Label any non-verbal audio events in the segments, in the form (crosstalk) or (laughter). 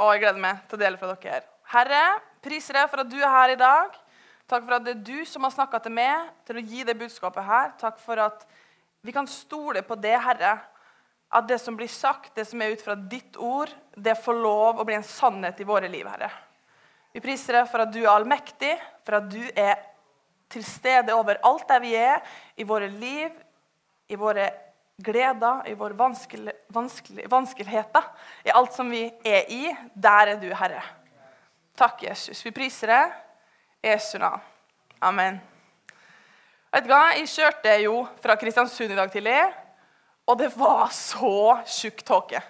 Og jeg gleder meg til å dele fra dere. Herre, priser deg for at du er her i dag. Takk for at det er du som har snakka til meg til å gi det budskapet her. Takk for at vi kan stole på det, Herre. At det som blir sagt, det som er ut fra ditt ord, det får lov å bli en sannhet i våre liv, Herre. Vi priser deg for at du er allmektig, for at du er til stede over alt der vi er, i våre liv, i våre gleder, i våre vanskelig, vanskelig, vanskeligheter. I alt som vi er i. Der er du, Herre. Takk, Jesus. Vi priser deg. Jesu navn. Amen. Vet du hva? Jeg kjørte jo fra Kristiansund i dag tidlig, og det var så tjukk tåke.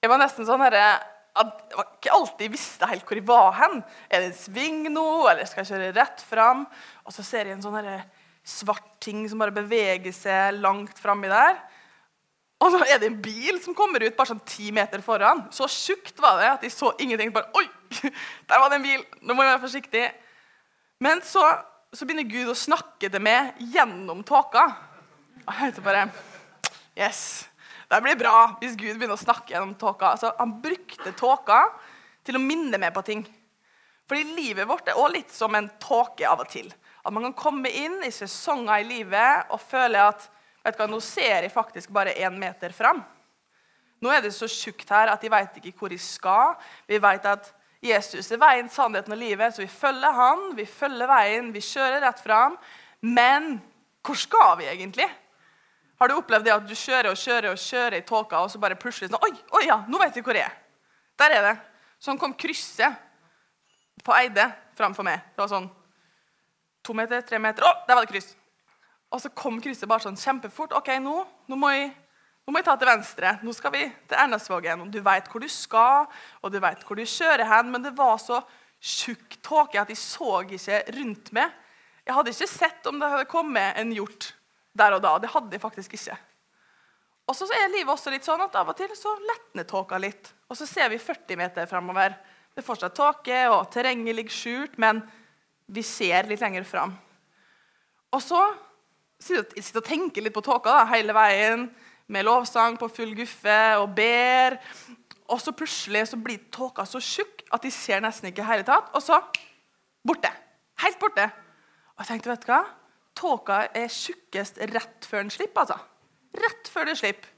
Jeg var nesten sånn herre at jeg ikke alltid visste helt hvor jeg var hen. Er det en sving nå, eller skal jeg kjøre rett fram? Og så ser jeg en sånn herre svart ting som bare beveger seg langt framme der. Og så er det en bil som kommer ut bare sånn ti meter foran. Så tjukt var det at de så ingenting. Bare, Oi, (laughs) der var det en bil! Nå må jeg være forsiktig. Men så, så begynner Gud å snakke til meg gjennom tåka. Og jeg tenkte bare Yes. Det blir bra hvis Gud begynner å snakke gjennom tåka. Altså, han brukte tåka til å minne meg på ting. Fordi livet vårt er også litt som en tåke av og til. At man kan komme inn i sesonger i livet og føle at vet du hva, nå ser jeg faktisk bare én meter fram. Nå er det så tjukt her at de vet ikke hvor de skal. Vi vet at Jesus er veien, sannheten og livet, så vi følger han, vi følger veien, vi kjører rett fram. Men hvor skal vi egentlig? Har du opplevd det at du kjører og kjører og kjører i tåka, og så bare plutselig sånn Oi, oi ja, nå vet jeg hvor jeg er. Der er det. Sånn kom krysset på Eide framfor meg. Det var sånn to meter, tre meter Å, der var det kryss! Og så kom krysset bare sånn kjempefort. OK, nå, nå må jeg nå må jeg ta til venstre. Nå skal vi til Ernasvågen. Du vet hvor du skal, og du vet hvor du kjører hen, men det var så tjukk tåke at jeg så ikke rundt meg. Jeg hadde ikke sett om det hadde kommet en hjort der og da. Det hadde jeg faktisk ikke. Og så er livet også litt sånn at av og til så letner tåka litt. Og så ser vi 40 meter framover. Det er fortsatt tåke, og terrenget ligger skjult, men vi ser litt lenger fram. Og så sitter jeg og tenker litt på tåka da, hele veien med lovsang på full guffe og ber. Og så plutselig så blir tåka så tjukk at de ser nesten ikke i hele tatt. Og så borte. Helt borte. Og jeg tenkte, vet du hva? Tåka er tjukkest rett før den slipper. altså. Rett før den slipper.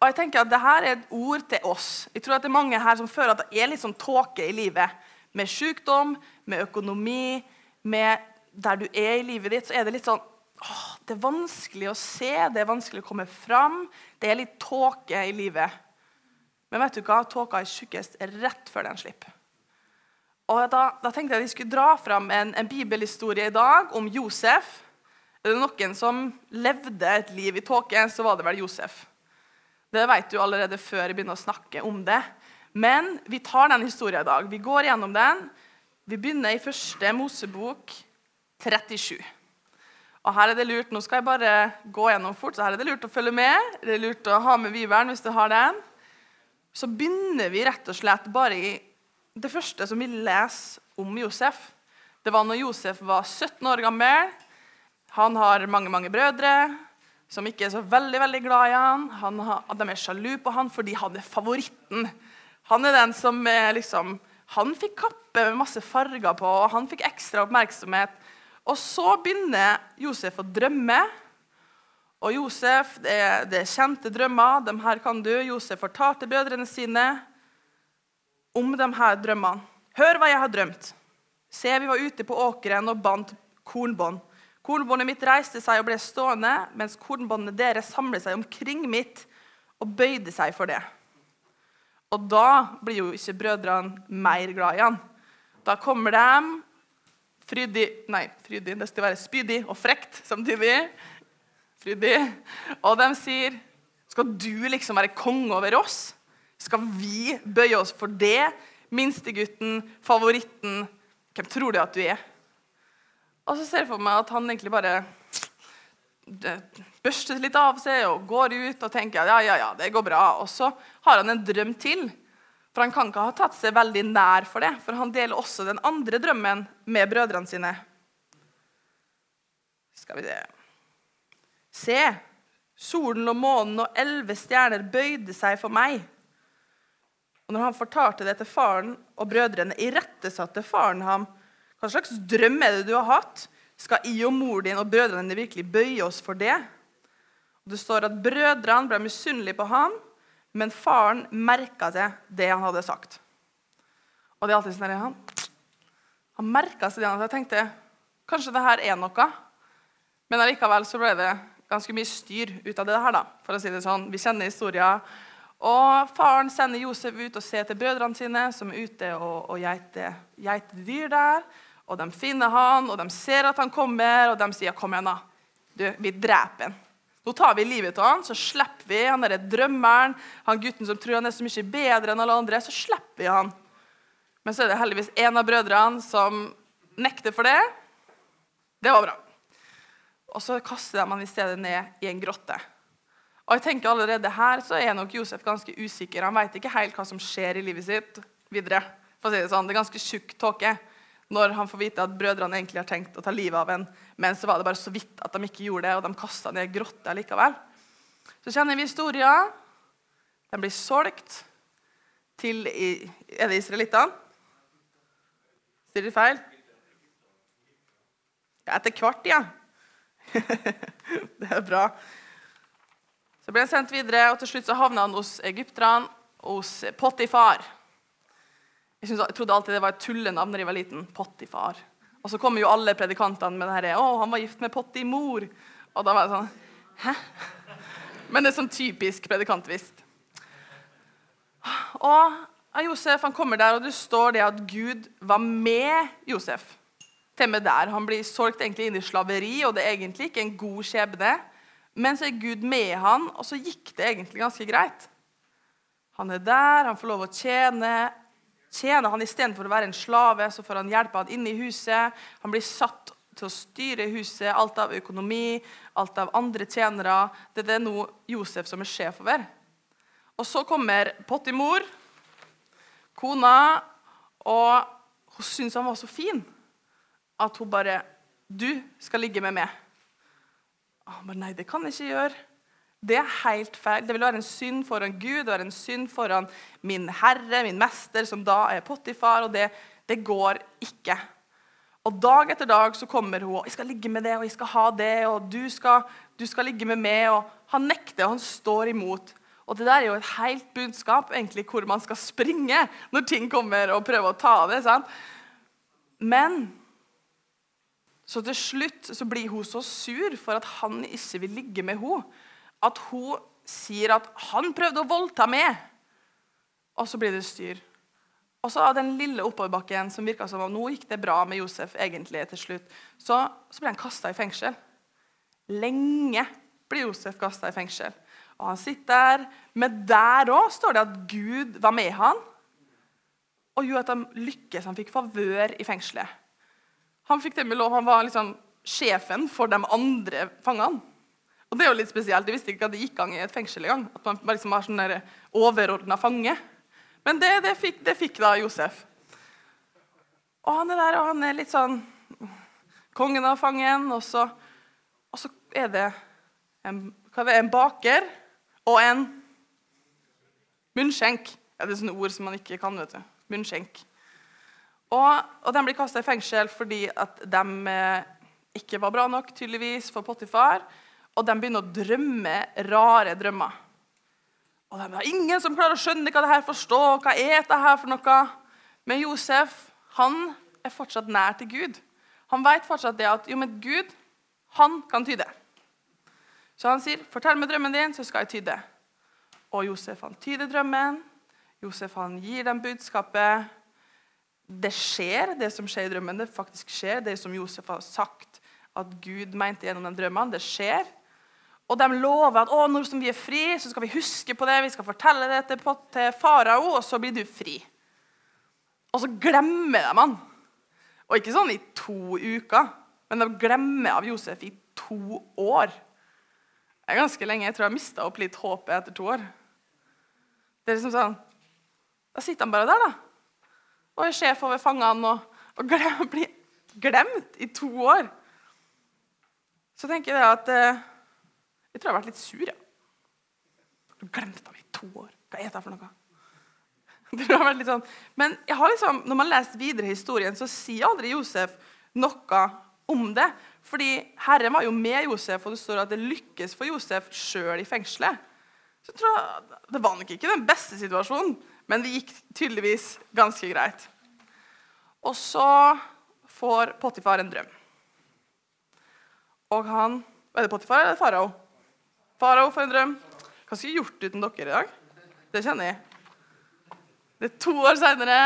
Og jeg tenker at dette er et ord til oss. Jeg tror at det er mange her som føler at det er litt sånn tåke i livet. Med sykdom, med økonomi, med der du er i livet ditt, så er det litt sånn åh, Det er vanskelig å se, det er vanskelig å komme fram. Det er litt tåke i livet. Men vet du hva? Tåka er tjukkest rett før den slipper. Og da, da, tenkte jeg at vi skulle dra fram en, en, bibelhistorie i dag om Josef. Er det noen som levde et liv i tåke, så var det vel Josef. Det vet du allerede før jeg begynner å snakke om det. Men vi tar den historien i dag. Vi går gjennom den. Vi begynner i første Mosebok 37. Og her er det lurt, Nå skal jeg bare gå gjennom fort, så her er det lurt å følge med. Det er lurt å ha med Bibelen hvis du har den. Så begynner vi rett og slett bare i det første som vi leser om Josef. Det var når Josef var 17 år gammel. Han har mange mange brødre som ikke er så veldig veldig glad i han. han har, de er sjalu på han fordi han er favoritten. Han er den som er liksom, han fikk kappe med masse farger på, og han fikk ekstra oppmerksomhet. Og så begynner Josef å drømme. Og Josef, det er, det er kjente drømmer. De her kan du. Josef fortalte brødrene sine om de her drømmene. Hør hva jeg har drømt. Se, vi var ute på åkeren og bandt kornbånd. Kornbåndet mitt reiste seg og ble stående, mens kornbåndet deres samlet seg omkring mitt og bøyde seg for det. Og da blir jo ikke brødrene mer glad i han. Da kommer de frydig Nei, frydig, det skal være spydig og frekt samtidig. Frydig. Og de sier, 'Skal du liksom være konge over oss?' Skal vi bøye oss for det? Minstegutten, favoritten. Hvem tror du at du er? Og så ser jeg for meg at han egentlig bare børster litt av seg og går ut og tenker ja, ja, ja, det går bra. Og så har han en drøm til. For han kan ikke ha tatt seg veldig nær for det, for han deler også den andre drømmen med brødrene sine. Skal vi se Se, solen og månen og elleve stjerner bøyde seg for meg. Og når han fortalte det til faren og brødrene, irettesatte faren ham. Hva slags drøm er det du har hatt? Skal I og mor din og brødrene dine virkelig bøye oss for det? Det står at brødrene ble misunnelige på ham, men faren merka seg det han hadde sagt. Og det er alltid sånn Han, han merka seg det han hadde Jeg tenkte kanskje det her er noe. Men allikevel så ble det ganske mye styr ut av det her, da, for å si det sånn. Vi kjenner historien. Og faren sender Josef ut og ser til brødrene sine, som er ute og, og geiter, geiter dyr der. Og de finner han, og de ser at han kommer, og de sier 'Kom igjen, da. Du, vi dreper han.' Nå tar vi livet av han, så slipper vi han derre drømmeren, han gutten som tror han er så mye bedre enn alle andre. Så slipper vi han. Men så er det heldigvis en av brødrene som nekter for det. Det var bra. Og så kaster de han i stedet ned i en grotte. Og jeg tenker Allerede her så er nok Josef ganske usikker. Han vet ikke helt hva som skjer i livet sitt videre. For å si Det sånn. Det er ganske tjukk tåke når han får vite at brødrene egentlig har tenkt å ta livet av en, men så var det bare så vidt at de ikke gjorde det, og de kasta ned grotta likevel. Så kjenner vi historien. Den blir solgt til Er det israelittene? Sier de feil? Ja, etter hvert, ja. (laughs) det er bra. Så ble han sendt videre, og til slutt så havna han hos egypterne, hos Potifar. Jeg, jeg, trodde alltid det var et tullenavn da jeg var liten. Pottifar. Og så kommer jo alle predikantene med det her, 'Å, han var gift med Pottimor'. Og da var det sånn Hæ? Men det er sånn typisk predikantvist. Og Josef han kommer der, og det står det at Gud var med Josef. Til der. Han blir solgt egentlig inn i slaveri, og det er egentlig ikke en god skjebne. Men så er Gud med han, og så gikk det egentlig ganske greit. Han er der, han får lov å tjene. Tjener han Istedenfor å være en slave, så får han hjelpe han inn i huset. Han blir satt til å styre huset, alt av økonomi, alt av andre tjenere. Det er det nå Josef som er sjef over. Og så kommer Pottimor, kona, og hun syns han var så fin at hun bare 'Du skal ligge med meg.' Han bare, 'Nei, det kan jeg ikke gjøre.' Det er helt feil. Det vil være en synd foran Gud, være en synd foran min herre, min mester, som da er Pottifar, og det, det går ikke. Og Dag etter dag så kommer hun og 'Jeg skal ligge med det, og jeg skal ha det', og du skal, du skal ligge med meg'. og Han nekter, og han står imot. Og Det der er jo et helt budskap egentlig hvor man skal springe når ting kommer og prøver å ta det. sant? Men så til slutt så blir hun så sur for at han ikke vil ligge med henne, at hun sier at 'han prøvde å voldta meg'. Og så blir det styr. Og så av den lille oppoverbakken som virka som om nå gikk det bra med Josef, egentlig til slutt, så, så ble han kasta i fengsel. Lenge blir Josef kasta i fengsel. Og han sitter der. Men der òg står det at Gud var med han, og gjorde at han lykkes. Han fikk favør i fengselet. Han fikk det med lov, han var liksom sjefen for de andre fangene. Og det er jo litt spesielt. Jeg visste ikke at det gikk gang i et fengsel engang. At man liksom har sånn overordna fange. Men det, det, fikk, det, fikk, da Josef. Og han er der, og han er litt sånn kongen av fangen. Og så, og så er det en, det, en baker og en munnskjenk. Ja, det er sånne ord som man ikke kan. vet du. Munnskjenk. Og, og de blir kasta i fengsel fordi at de eh, ikke var bra nok tydeligvis for Potifar. Og de begynner å drømme rare drømmer. Og de har ingen som klarer å skjønne hva det her forstår. Hva er dette her for noe? Men Josef han er fortsatt nær til Gud. Han vet fortsatt det at jo, men Gud han kan tyde. Så han sier, 'Fortell meg drømmen din, så skal jeg tyde.' Og Josef han tyder drømmen. Josef han gir dem budskapet det skjer, det som skjer i drømmen. Det faktisk skjer, det som Josef har sagt at Gud mente gjennom den drømmen. Det skjer. Og de lover at å, når vi er fri, så skal vi huske på det. Vi skal fortelle det til, til farao, og så blir du fri. Og så glemmer de han. Og ikke sånn i to uker, men de glemmer av Josef i to år. Det er ganske lenge. Jeg tror jeg mista opp litt håpet etter to år. Det er liksom sånn, Da sitter han bare der, da og er sjef over fangene og, og glem, blir glemt i to år. Så tenker jeg at eh, Jeg tror jeg har vært litt sur. Ja. Du glemte ham i to år. Hva er det for noe? (laughs) Det har vært litt sånn. Men jeg liksom, når man leser videre i historien, så sier aldri Josef noe om det. Fordi Herren var jo med Josef, og det står at det lykkes for Josef sjøl i fengselet. Så jeg tror Det var nok ikke den beste situasjonen, men det gikk tydeligvis ganske greit. Og så får Potifar en drøm. Og han Er det Potifar eller farao? Farao får en drøm. Hva skulle jeg gjort uten dere i dag? Det kjenner jeg. Det er to år seinere,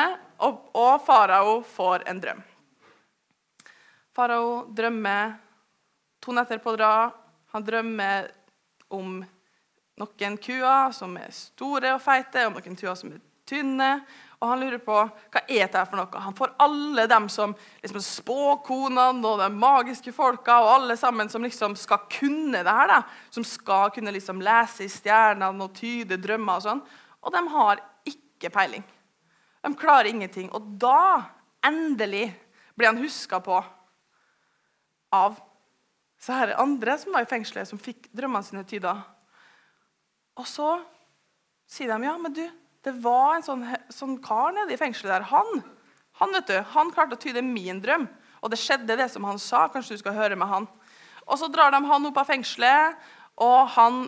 og, og farao får en drøm. Farao drømmer to netter på rad. Han drømmer om noen kuer som er store og feite, og noen kuer som er tynne. Og han lurer på hva er dette for noe. Han får alle dem som liksom, spåkonene og de magiske folka og alle sammen som liksom skal kunne det her. da, Som skal kunne liksom lese i stjernene og tyde drømmer og sånn. Og de har ikke peiling. De klarer ingenting. Og da, endelig, blir han huska på av så her er andre som var i fengselet, som fikk drømmene sine tyda. Og så sier de ja, men du, det var en sånn, sånn kar nede i fengselet der. Han, han, vet du, han klarte å tyde min drøm. Og det skjedde, det som han sa. Kanskje du skal høre med han. Og så drar de han opp av fengselet, og han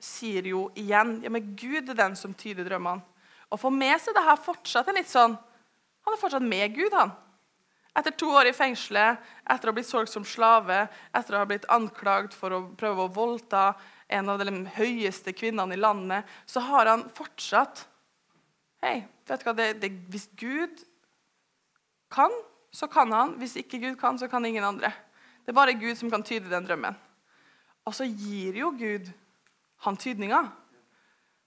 sier jo igjen ja, men Gud er den som tyder drømmene. For meg så er det her fortsatt en litt sånn Han er fortsatt med Gud, han. Etter to år i fengselet, etter å ha blitt solgt som slave, etter å ha blitt anklagd for å prøve å voldta en av de høyeste kvinnene i landet, så har han fortsatt Hei, vet du hva, det, det, hvis Gud kan, så kan han. Hvis ikke Gud kan, så kan ingen andre. Det er bare Gud som kan tyde den drømmen. Og så gir jo Gud han tydninga.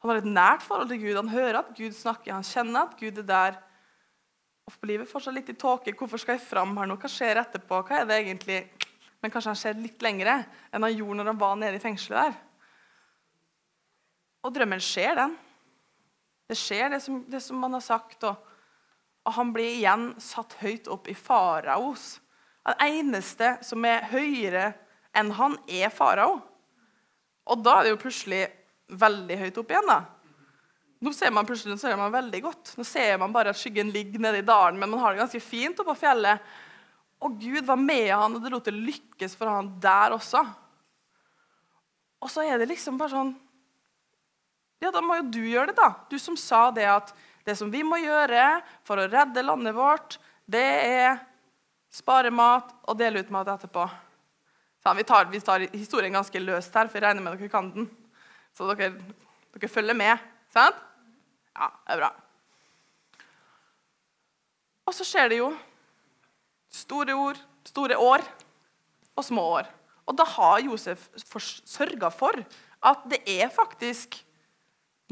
Han har et nært forhold til Gud. Han hører at Gud snakker, han kjenner at Gud er der. Og livet fortsatt litt i tåke. Hvorfor skal jeg fram her nå? Hva skjer etterpå? Hva er det egentlig? Men kanskje han ser litt lengre enn han gjorde når han var nede i fengselet der. Og drømmen skjer, den. Det skjer, det som, det som man har sagt. Og, og, han blir igjen satt høyt opp i faraos. Den eneste som er høyere enn han, er farao. Og da er det jo plutselig veldig høyt opp igjen. da. Nå ser man plutselig ser man veldig godt. Nå ser man bare at skyggen ligger nede i dalen, men man har det ganske fint oppe på fjellet. Og Gud var med han, og det lot det lykkes for han der også. Og så er det liksom bare sånn Ja, da må jo du gjøre det, da. Du som sa det at det som vi må gjøre for å redde landet vårt, det er spare mat og dele ut mat etterpå. Så vi, tar, vi tar historien ganske løst her, for jeg regner med dere kan den. Så dere, dere følger med. Sant? Ja, det er bra. Og så skjer det jo store ord, store år og små år. Og da har Josef sørga for at det er faktisk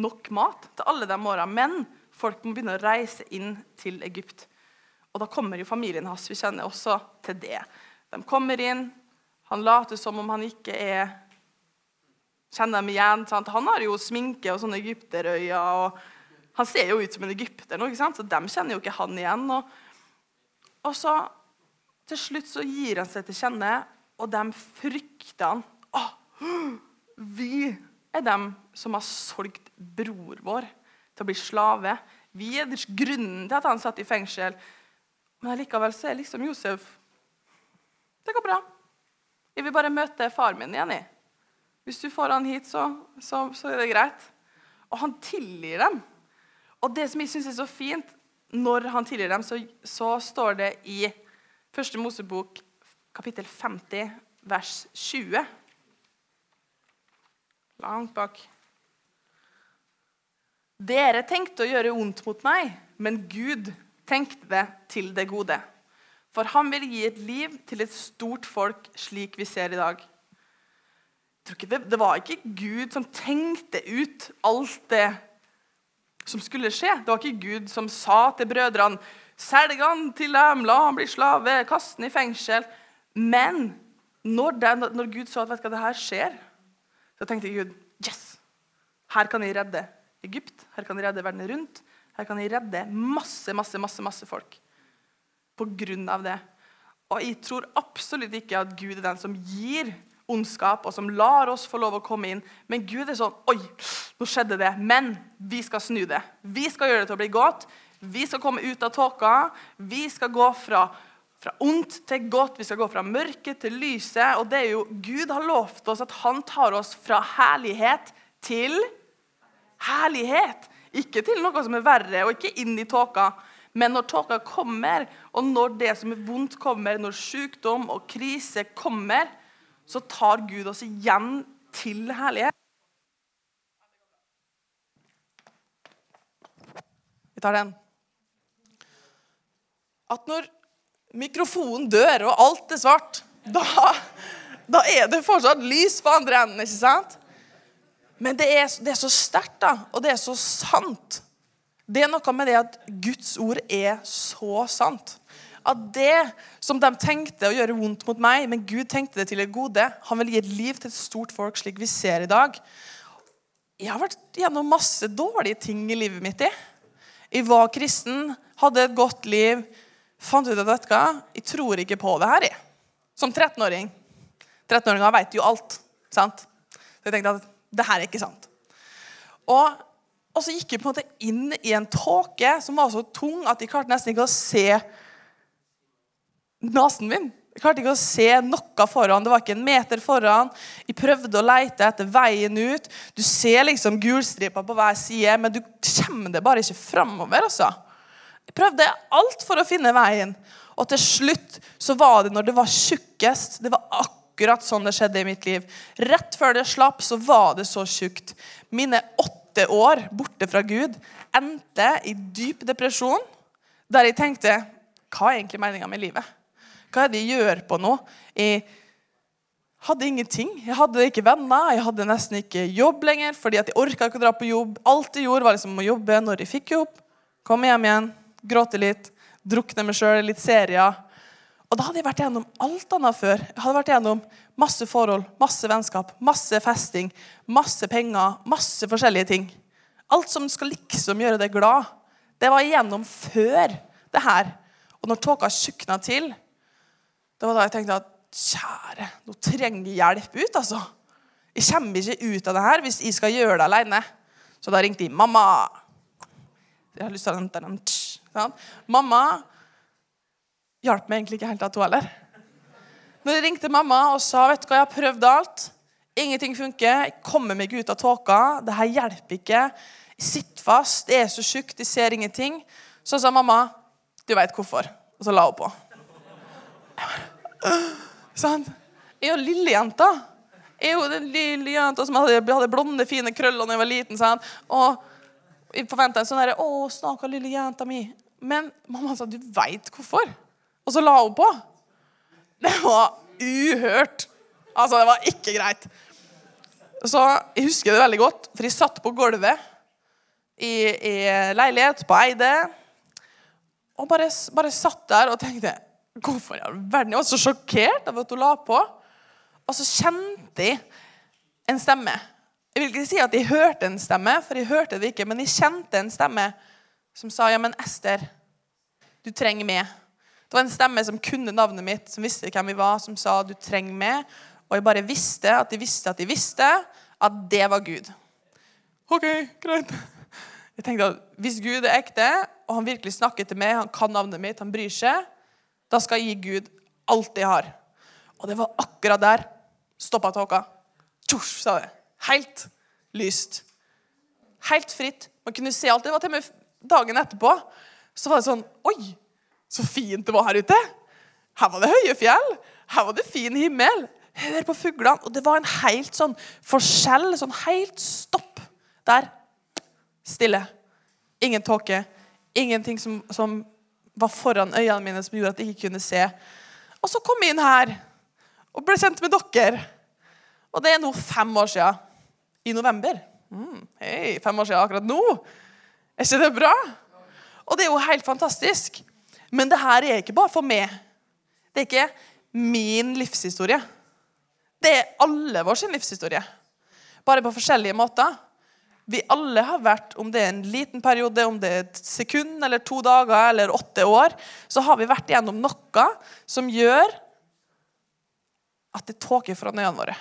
nok mat til alle de åra. Men folk må begynne å reise inn til Egypt. Og da kommer jo familien hans. Vi kjenner også til det. De kommer inn. Han later som om han ikke er kjenner dem igjen. Sant? Han har jo sminke og sånne egypterøyne. og Han ser jo ut som en egypter, nå, ikke sant? så de kjenner jo ikke han igjen. Og, og, så til slutt så gir han seg til kjenne, og de frykter han. Å, vi er dem som har solgt bror vår til å bli slave. Vi er grunnen til at han satt i fengsel. Men likevel så er liksom Josef Det går bra. Jeg vil bare møte far min igjen. Jeg. Hvis du får han hit, så, så, så, er det greit. Og han tilgir dem. Og det som jeg syns er så fint, når han tilgir dem, så, så står det i Første Mosebok kapittel 50, vers 20. Langt bak. Dere tenkte å gjøre vondt mot meg, men Gud tenkte det til det gode. For han vil gi et liv til et stort folk, slik vi ser i dag det, det var ikke Gud som tenkte ut alt det som skulle skje. Det var ikke Gud som sa til brødrene Selg han til dem, la han bli slave, kast han i fengsel. Men når, det, når Gud så at vet du hva, det her skjer, så tenkte Gud yes, her kan jeg redde Egypt, her kan jeg redde verden rundt. Her kan jeg redde masse, masse, masse, masse folk på grunn av det. Og jeg tror absolutt ikke at Gud er den som gir ondskap, og som lar oss få lov å komme inn. Men Gud er sånn Oi, nå skjedde det. Men vi skal snu det. Vi skal gjøre det til å bli godt. Vi skal komme ut av tåka. Vi skal gå fra, fra ondt til godt. Vi skal gå fra mørket til lyset. Og det er jo Gud har lovt oss at han tar oss fra herlighet til herlighet. Ikke til noe som er verre, og ikke inn i tåka. Men når tåka kommer, og når det som er vondt, kommer, når sykdom og krise kommer, så tar Gud oss igjen til herlighet. Vi tar den. At når mikrofonen dør, og alt er svart, da, da er det fortsatt lys på andre enden, ikke sant? Men det er, det er så sterkt, da, og det er så sant. Det er noe med det at Guds ord er så sant. At det som de tenkte å gjøre vondt mot meg, men Gud tenkte det til et gode. Han vil gi et liv til et stort folk, slik vi ser i dag. Jeg har vært gjennom masse dårlige ting i livet mitt. i. Jeg var kristen, hadde et godt liv. Fant ut at vet du hva, jeg tror ikke på det her. Jeg. Som 13-åring. 13-åringer vet jo alt. sant? Så jeg tenkte at det her er ikke sant. Og og så gikk jeg på en måte inn i en tåke som var så tung at jeg klarte nesten ikke å se nesen min. Jeg klarte ikke å se noe foran. Det var ikke en meter foran. Jeg prøvde å leite etter veien ut. Du ser liksom gulstripa på hver side, men du kommer det bare ikke framover. Altså. Jeg prøvde alt for å finne veien. Og til slutt så var det når det var tjukkest. Det var akkurat sånn det skjedde i mitt liv. Rett før det slapp, så var det så tjukt. Mine åtte år borte fra Gud endte i dyp depresjon, der jeg tenkte Hva er egentlig meninga med livet? Hva er det jeg gjør på nå? Jeg hadde ingenting. Jeg hadde ikke venner, jeg hadde nesten ikke jobb lenger fordi at jeg orka ikke å dra på jobb. Alt jeg gjorde, var liksom å jobbe når jeg fikk jobb. Komme hjem igjen, gråte litt, drukne meg sjøl, litt serier. Og da hadde jeg vært gjennom alt annet før. Jeg hadde vært gjennom Masse forhold, masse vennskap, masse festing, masse penger, masse forskjellige ting. Alt som skal liksom gjøre deg glad. Det var igjennom før det her. Og når tåka tjukna til, det var da jeg tenkte at kjære, nå trenger jeg hjelp ut, altså. Jeg kommer ikke ut av det her hvis jeg skal gjøre det alene. Så da ringte jeg mamma. Jeg har lyst til å. Mamma hjalp meg egentlig ikke helt, hun heller. Når jeg ringte mamma og sa vet du hva, jeg har prøvd alt, ingenting funker, jeg kommer meg ut av tåka, det her hjelper ikke, jeg sitter fast, det er så tjukk, jeg ser ingenting, så sa mamma du veit hvorfor. Og så la hun på. Sånn. Jeg er jo lillejenta. Jeg er jo den lille jenta som hadde, blonde, fine krøller da jeg var liten. Sånn. Og jeg forventa en sånn herre 'Å, snakker lille jenta mi'. Men mamma sa 'du veit hvorfor'. Og så la hun på. Det var uhørt. Altså, det var ikke greit. Så jeg husker det veldig godt, for jeg satt på gulvet i, i leilighet på Eide og bare, bare, satt der og tenkte Hvorfor i all verden? Jeg var så sjokkert av at hun la på. Og så kjente jeg en stemme. Jeg vil ikke si at jeg hørte en stemme, for jeg hørte det ikke, men jeg kjente en stemme som sa ja, men Ester, du trenger meg. Det var en stemme som kunne navnet mitt, som visste hvem vi var, som sa 'du trenger meg'. Og jeg bare visste at de visste at de visste at det var Gud. OK, greit. Jeg tenkte at Hvis Gud er ekte, og han virkelig snakker til meg, han kan navnet mitt, han bryr seg, da skal jeg gi Gud alt jeg har. Og det var akkurat der stoppa tåka. Tjosj, sa det. Helt lyst. Helt fritt. Man kunne se alt. Det var til og med dagen etterpå. Så var det sånn Oi! Så fint det var her ute. Her var det høye fjell. Her var det fin himmel. Hør på fuglene. Og det var en helt sånn forskjell. Sånn helt stopp. Der. Stille. Ingen tåke. Ingenting som, som, var foran øynene mine som gjorde at jeg ikke kunne se. Og så kom jeg inn her og ble kjent med dere. Og det er nå fem år siden. I november. Mm, hei, fem år siden akkurat nå. Er ikke det bra? Og det er jo helt fantastisk. Men det her er ikke bare for meg. Det er ikke min livshistorie. Det er alle vår sin livshistorie. Bare på forskjellige måter. Vi alle har vært, om det er en liten periode, om det er et sekund eller to dager eller åtte år, så har vi vært igjennom noe som gjør at det tåker foran øynene våre.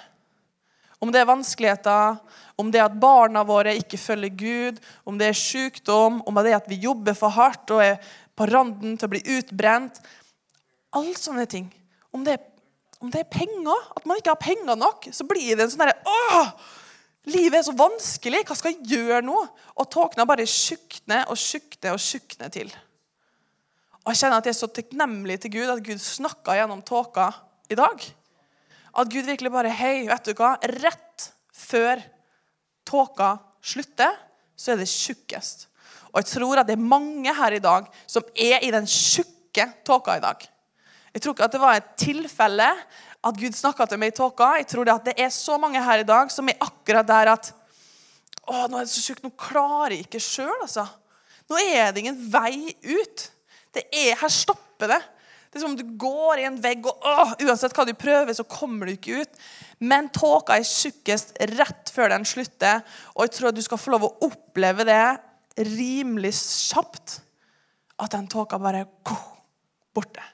Om det er vanskeligheter, om det er at barna våre ikke følger Gud, om det er sykdom, om det er at vi jobber for hardt og er på randen til å bli utbrent. Alle sånne ting. Om det, om det er penger, at man ikke har penger nok, så blir det en sånn derre Livet er så vanskelig. Hva skal jeg gjøre nå? Og tåkene bare tjukner og tjukner og tjukner til. Og Jeg kjenner at jeg er så takknemlig til Gud at Gud snakka gjennom tåka i dag. At Gud virkelig bare Hei, vet du hva? Rett før tåka slutter, så er det tjukkest. Og jeg tror at det er mange her i dag som er i den tjukke tåka i dag. Jeg tror ikke at det var et tilfelle at Gud snakka til meg i tåka. Jeg tror at det er så mange her i dag som er akkurat der at Å, nå er det så tjukt. Nå klarer jeg ikke sjøl, altså. Nå er det ingen vei ut. Det er, Her stopper det. Det er som om du går i en vegg, og å, uansett hva du prøver, så kommer du ikke ut. Men tåka er tjukkest rett før den slutter, og jeg tror at du skal få lov å oppleve det rimelig kjapt. At den tåka bare borte.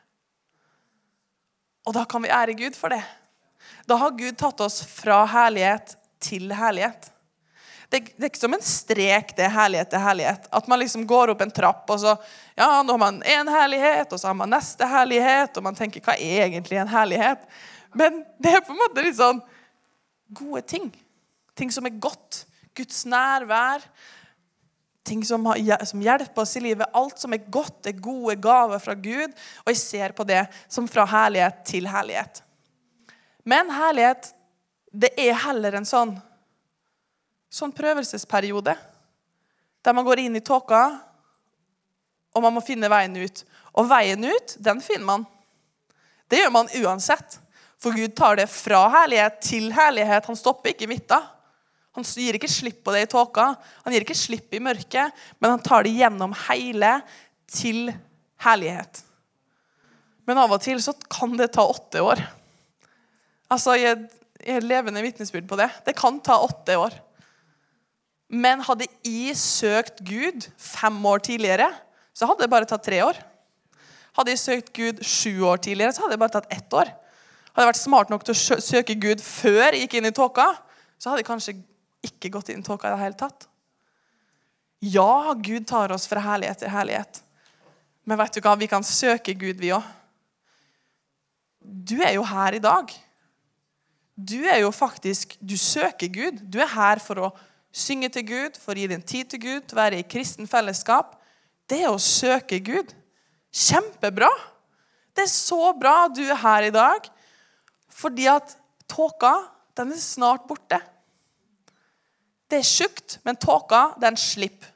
Og da kan vi ære Gud for det. Da har Gud tatt oss fra herlighet til herlighet. Det, det, er ikke som en strek, det er herlighet til herlighet. At man liksom går opp en trapp, og så ja, nå har man én herlighet, og så har man neste herlighet, og man tenker hva er egentlig en herlighet? Men det er på en måte litt sånn gode ting. Ting som er godt. Guds nærvær. Ting som, som hjelper oss i livet. Alt som er godt, er gode gaver fra Gud. Og jeg ser på det som fra herlighet til herlighet. Men herlighet, det er heller en sånn sånn prøvelsesperiode der man går inn i tåka, og man må finne veien ut. Og veien ut, den finner man. Det gjør man uansett. For Gud tar det fra herlighet til herlighet. Han stopper ikke i midten. Han gir ikke slipp på det i tåka, han gir ikke slipp i mørket, men han tar det gjennom hele til herlighet. Men av og til så kan det ta åtte år. Altså, Jeg er levende vitnesbyrd på det. Det kan ta åtte år. Men hadde jeg søkt Gud fem år tidligere, så hadde det bare tatt tre år. Hadde jeg søkt Gud sju år tidligere, så hadde det bare tatt ett år. Hadde jeg vært smart nok til å søke Gud før jeg gikk inn i tåka, så hadde jeg kanskje ikke gått inn i det hele tatt. Ja, Gud tar oss fra herlighet til herlighet. Men vet du hva? Vi kan søke Gud, vi òg. Du er jo her i dag. Du er jo faktisk Du søker Gud. Du er her for å synge til Gud, for å gi din tid til Gud, være i kristen fellesskap, det er å søke Gud. Kjempebra. Det er så bra du er her i dag, fordi at tåka, den er snart borte. Det er tjukt, men tåka, den slipper.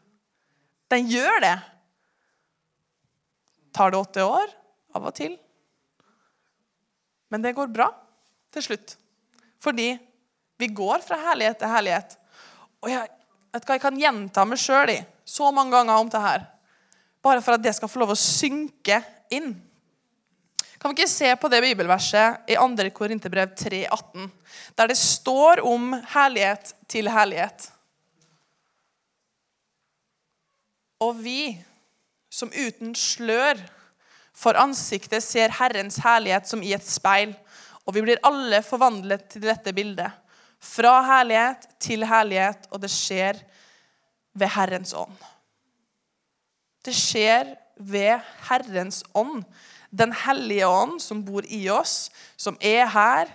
Den gjør det. Tar det åtte år? Av og til. Men det går bra til slutt. Fordi vi går fra herlighet til herlighet. Og jeg, hva, jeg kan gjenta meg sjøl i så mange ganger om det her. Bare for at det skal få lov å synke inn. Kan vi ikke se på det bibelverset i 2. Korinterbrev 3,18, der det står om herlighet til herlighet? Og vi som uten slør for ansiktet ser Herrens herlighet som i et speil, og vi blir alle forvandlet til dette bildet fra herlighet til herlighet, og det skjer ved Herrens ånd. Det skjer ved Herrens ånd. Den hellige ånd som bor i oss, som er her,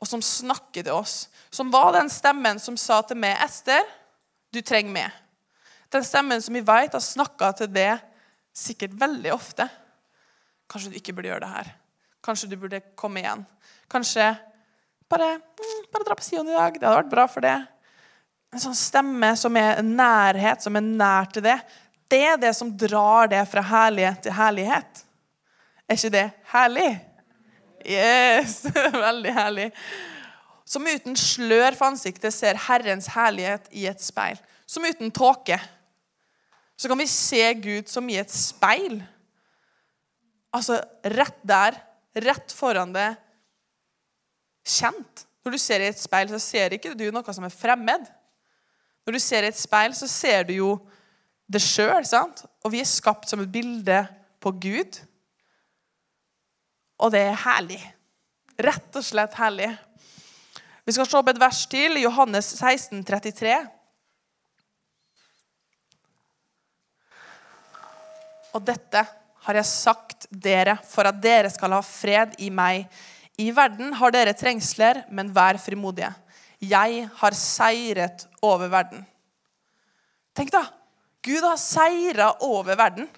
og som snakker til oss. Som var den stemmen som sa til meg, 'Ester, du trenger meg.' Den stemmen som vi vet har snakka til deg sikkert veldig ofte. Kanskje du ikke burde gjøre det her. Kanskje du burde komme igjen. Kanskje bare, mm, bare dra på Sion i dag. Det hadde vært bra for det. En sånn stemme som er nærhet, som er nær til det. Det er det som drar det fra herlighet til herlighet. Er ikke det herlig? Yes! (laughs) Veldig herlig. Som uten slør for ansiktet ser Herrens herlighet i et speil. Som uten tåke. Så kan vi se Gud som i et speil. Altså rett der, rett foran det, kjent. Når du ser i et speil, så ser ikke du noe som er fremmed. Når du ser i et speil, så ser du jo det sjøl. Og vi er skapt som et bilde på Gud. Og det er herlig. Rett og slett herlig. Vi skal se på et vers til, Johannes 16, 33. Og dette har jeg sagt dere for at dere skal ha fred i meg. I verden har dere trengsler, men vær frimodige. Jeg har seiret over verden. Tenk da, Gud har seira over verden.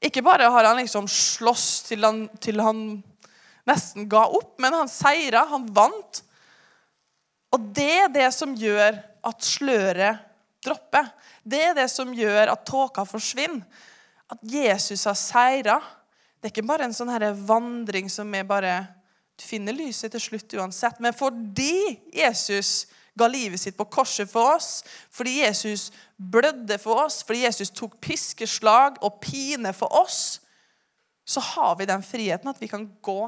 Ikke bare har han liksom slåss til han, til han nesten ga opp, men han seira, han vant. Og det er det som gjør at sløret dropper. Det er det som gjør at tåka forsvinner. At Jesus har seira. Det er ikke bare en sånn vandring som er bare Du finner lyset til slutt uansett. Men fordi Jesus ga livet sitt på korset for oss, fordi Jesus blødde for oss, fordi Jesus tok piskeslag og pine for oss, så har vi den friheten at vi kan gå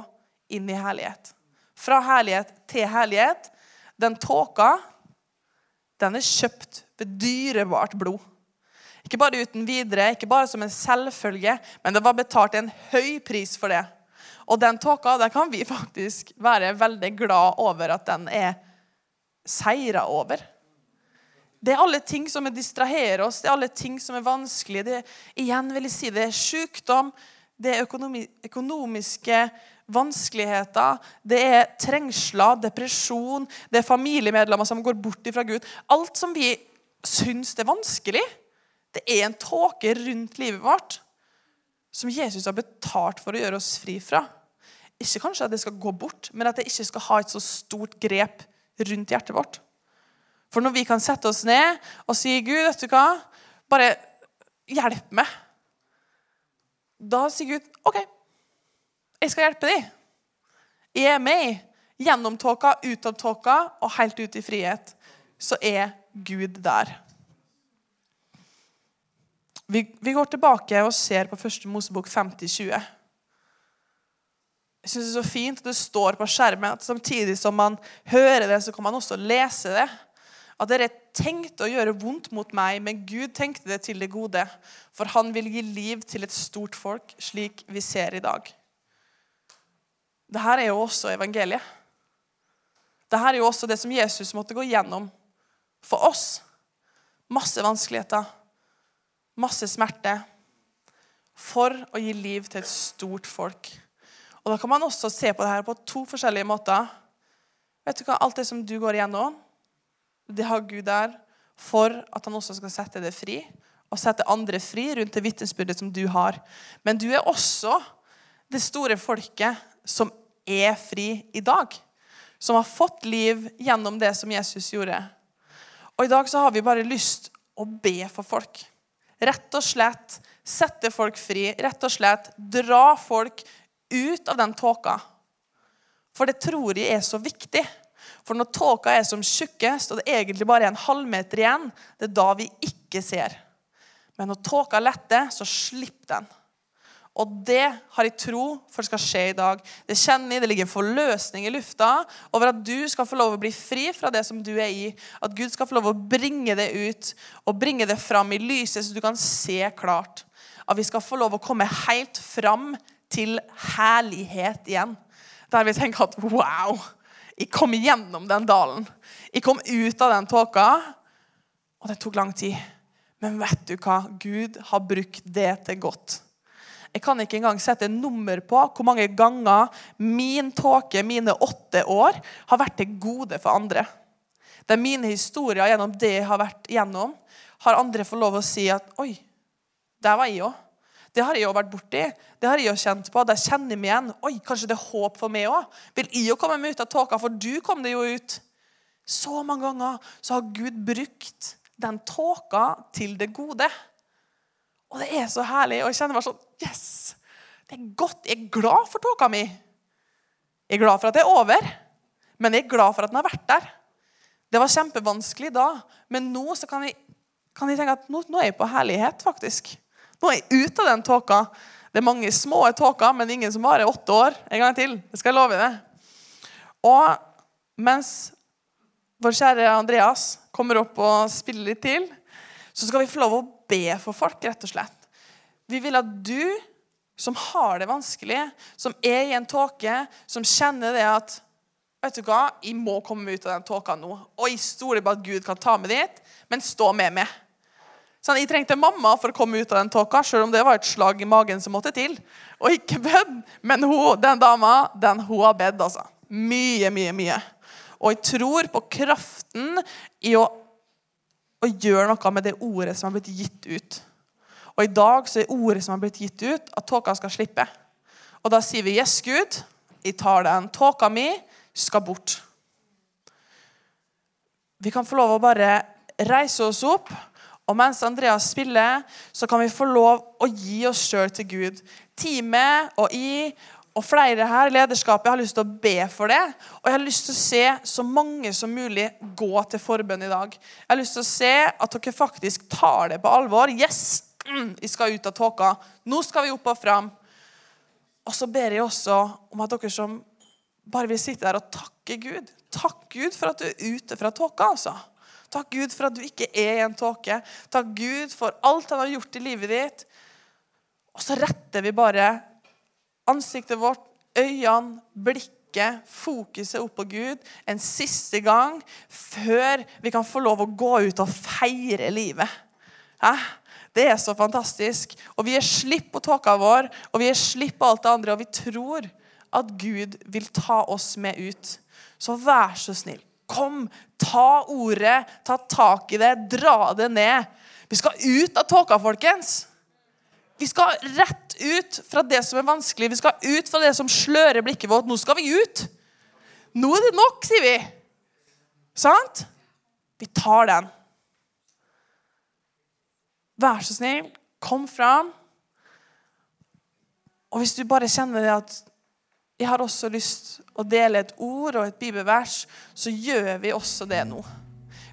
inn i herlighet. Fra herlighet til herlighet. Den tåka, den er kjøpt ved dyrebart blod. Ikke bare uten videre, ikke bare som en selvfølge, men det var betalt en høy pris for det. Og den tåka der kan vi faktisk være veldig glad over at den er seira over. Det er alle ting som distraherer oss, det er alle ting som er vanskelig. Det, igjen vil jeg si, det er sykdom, det er økonomi, økonomiske vanskeligheter, det er trengsler, depresjon, det er familiemedlemmer som går bort fra Gud. Alt som vi syns er vanskelig, det er en tåke rundt livet vårt som Jesus har betalt for å gjøre oss fri fra. Ikke kanskje at det skal gå bort, men at det ikke skal ha et så stort grep rundt hjertet vårt. For når vi kan sette oss ned og si 'Gud, vet du hva? Bare hjelp meg', da sier Gud 'OK, jeg skal hjelpe deg'. Jeg er med gjennom tåka, ut av tåka og helt ut i frihet. Så er Gud der. Vi, vi går tilbake og ser på første Mosebok 50-20. Jeg synes Det er så fint at det står på skjermen at samtidig som man hører det, så kan man også lese det. At dere tenkte å gjøre vondt mot meg, men Gud tenkte det til det gode. For han vil gi liv til et stort folk, slik vi ser i dag. Dette er jo også evangeliet. Dette er jo også det som Jesus måtte gå gjennom for oss. Masse vanskeligheter, masse smerte, for å gi liv til et stort folk. Og Da kan man også se på det her på to forskjellige måter. Vet du hva? Alt det som du går igjennom, det har Gud der for at han også skal sette det fri. Og sette andre fri rundt det vitnesbyrdet som du har. Men du er også det store folket som er fri i dag. Som har fått liv gjennom det som Jesus gjorde. Og i dag så har vi bare lyst å be for folk. Rett og slett sette folk fri. Rett og slett dra folk ut av den tåka. For det tror jeg er så viktig. For når tåka er som tjukkest, og det egentlig bare er en halvmeter igjen, det er da vi ikke ser. Men når tåka letter, så slipper den. Og det har jeg tro for skal skje i dag. Det kjenner jeg, det ligger en forløsning i lufta over at du skal få lov å bli fri fra det som du er i. At Gud skal få lov å bringe det ut og bringe det fram i lyset, så du kan se klart. At vi skal få lov å komme helt fram til herlighet igjen. Der vi tenker at wow, jeg kom gjennom den dalen. Jeg kom ut av den tåka, og det tok lang tid. Men vet du hva? Gud har brukt det til godt. Jeg kan ikke engang sette nummer på hvor mange ganger min tåke, mine åtte år, har vært til gode for andre. Det er mine historier gjennom det jeg har vært gjennom, har andre fått lov å si at Oi, der var jeg òg. Det har jeg jo vært borti. Det har jeg jo kjent på. Der kjenner jeg meg igjen. Oi, kanskje det er håp for meg òg. Vil jeg jo komme meg ut av tåka, for du kom det jo ut. Så mange ganger så har Gud brukt den tåka til det gode. Og det er så herlig. Og jeg kjenner meg sånn Yes! Det er godt. Jeg er glad for tåka mi. Jeg er glad for at det er over, men jeg er glad for at den har vært der. Det var kjempevanskelig da, men nå så kan jeg, kan jeg tenke at nå, nå er jeg på herlighet, faktisk. Nå er jeg ute av den tåka. Det er mange små tåker, men ingen som varer åtte år en gang til. Det skal jeg love deg. Og mens vår kjære Andreas kommer opp og spiller litt til, så skal vi få lov å be for folk, rett og slett. Vi vil at du som har det vanskelig, som er i en tåke, som kjenner det at Vet du hva, jeg må komme ut av den tåka nå. Og jeg stoler på at Gud kan ta meg dit, men stå med meg. Sånn, jeg trengte mamma for å komme ut av den tåka, selv om det var et slag i magen som måtte til. Og ikke bønn, men hun, den dama den hun har bedt. altså. Mye, mye, mye. Og jeg tror på kraften i å, å gjøre noe med det ordet som har blitt gitt ut. Og i dag så er ordet som har blitt gitt ut, at tåka skal slippe. Og da sier vi 'Yes, Gud, jeg tar den. Tåka mi skal bort'. Vi kan få lov å bare reise oss opp, og mens Andreas spiller, så kan vi få lov å gi oss sjøl til Gud. Teamet og i og flere her i lederskapet jeg har lyst til å be for det. Og jeg har lyst til å se så mange som mulig gå til forbønn i dag. Jeg har lyst til å se at dere faktisk tar det på alvor. Yes, mm, vi skal ut av tåka. Nå skal vi opp og fram. Og så ber jeg også om at dere som bare vil sitte der og takke Gud. Takk Gud for at du er ute fra tåka, altså. Takk Gud for at du ikke er en tåke. Takk Gud for alt han har gjort i livet ditt. Og så retter vi bare ansiktet vårt, øynene, blikket, fokuset opp på Gud en siste gang før vi kan få lov å gå ut og feire livet. Hæ? Det er så fantastisk. Og vi er slipp på tåka vår, og vi er slipp på alt det andre, og vi tror at Gud vil ta oss med ut. Så vær så snill, kom, ta ordet, ta tak i det, dra det ned. Vi skal ut av tåka, folkens. Vi skal rett ut fra det som er vanskelig. Vi skal ut fra det som slører blikket vårt. Nå skal vi ut. Nå er det nok, sier vi. Sant? Vi tar den. Vær så snill, kom fram. Og hvis du bare kjenner det at jeg har også lyst å dele et ord og et bibelvers, så gjør vi også det nå.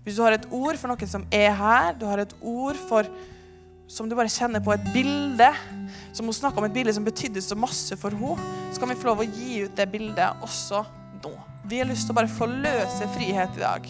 Hvis du har et ord for noen som er her, du har et ord for som du bare kjenner på et bilde, som hun snakka om et bilde som betydde så masse for henne, så kan vi få lov å gi ut det bildet også nå. Vi har lyst til å bare få løse frihet i dag.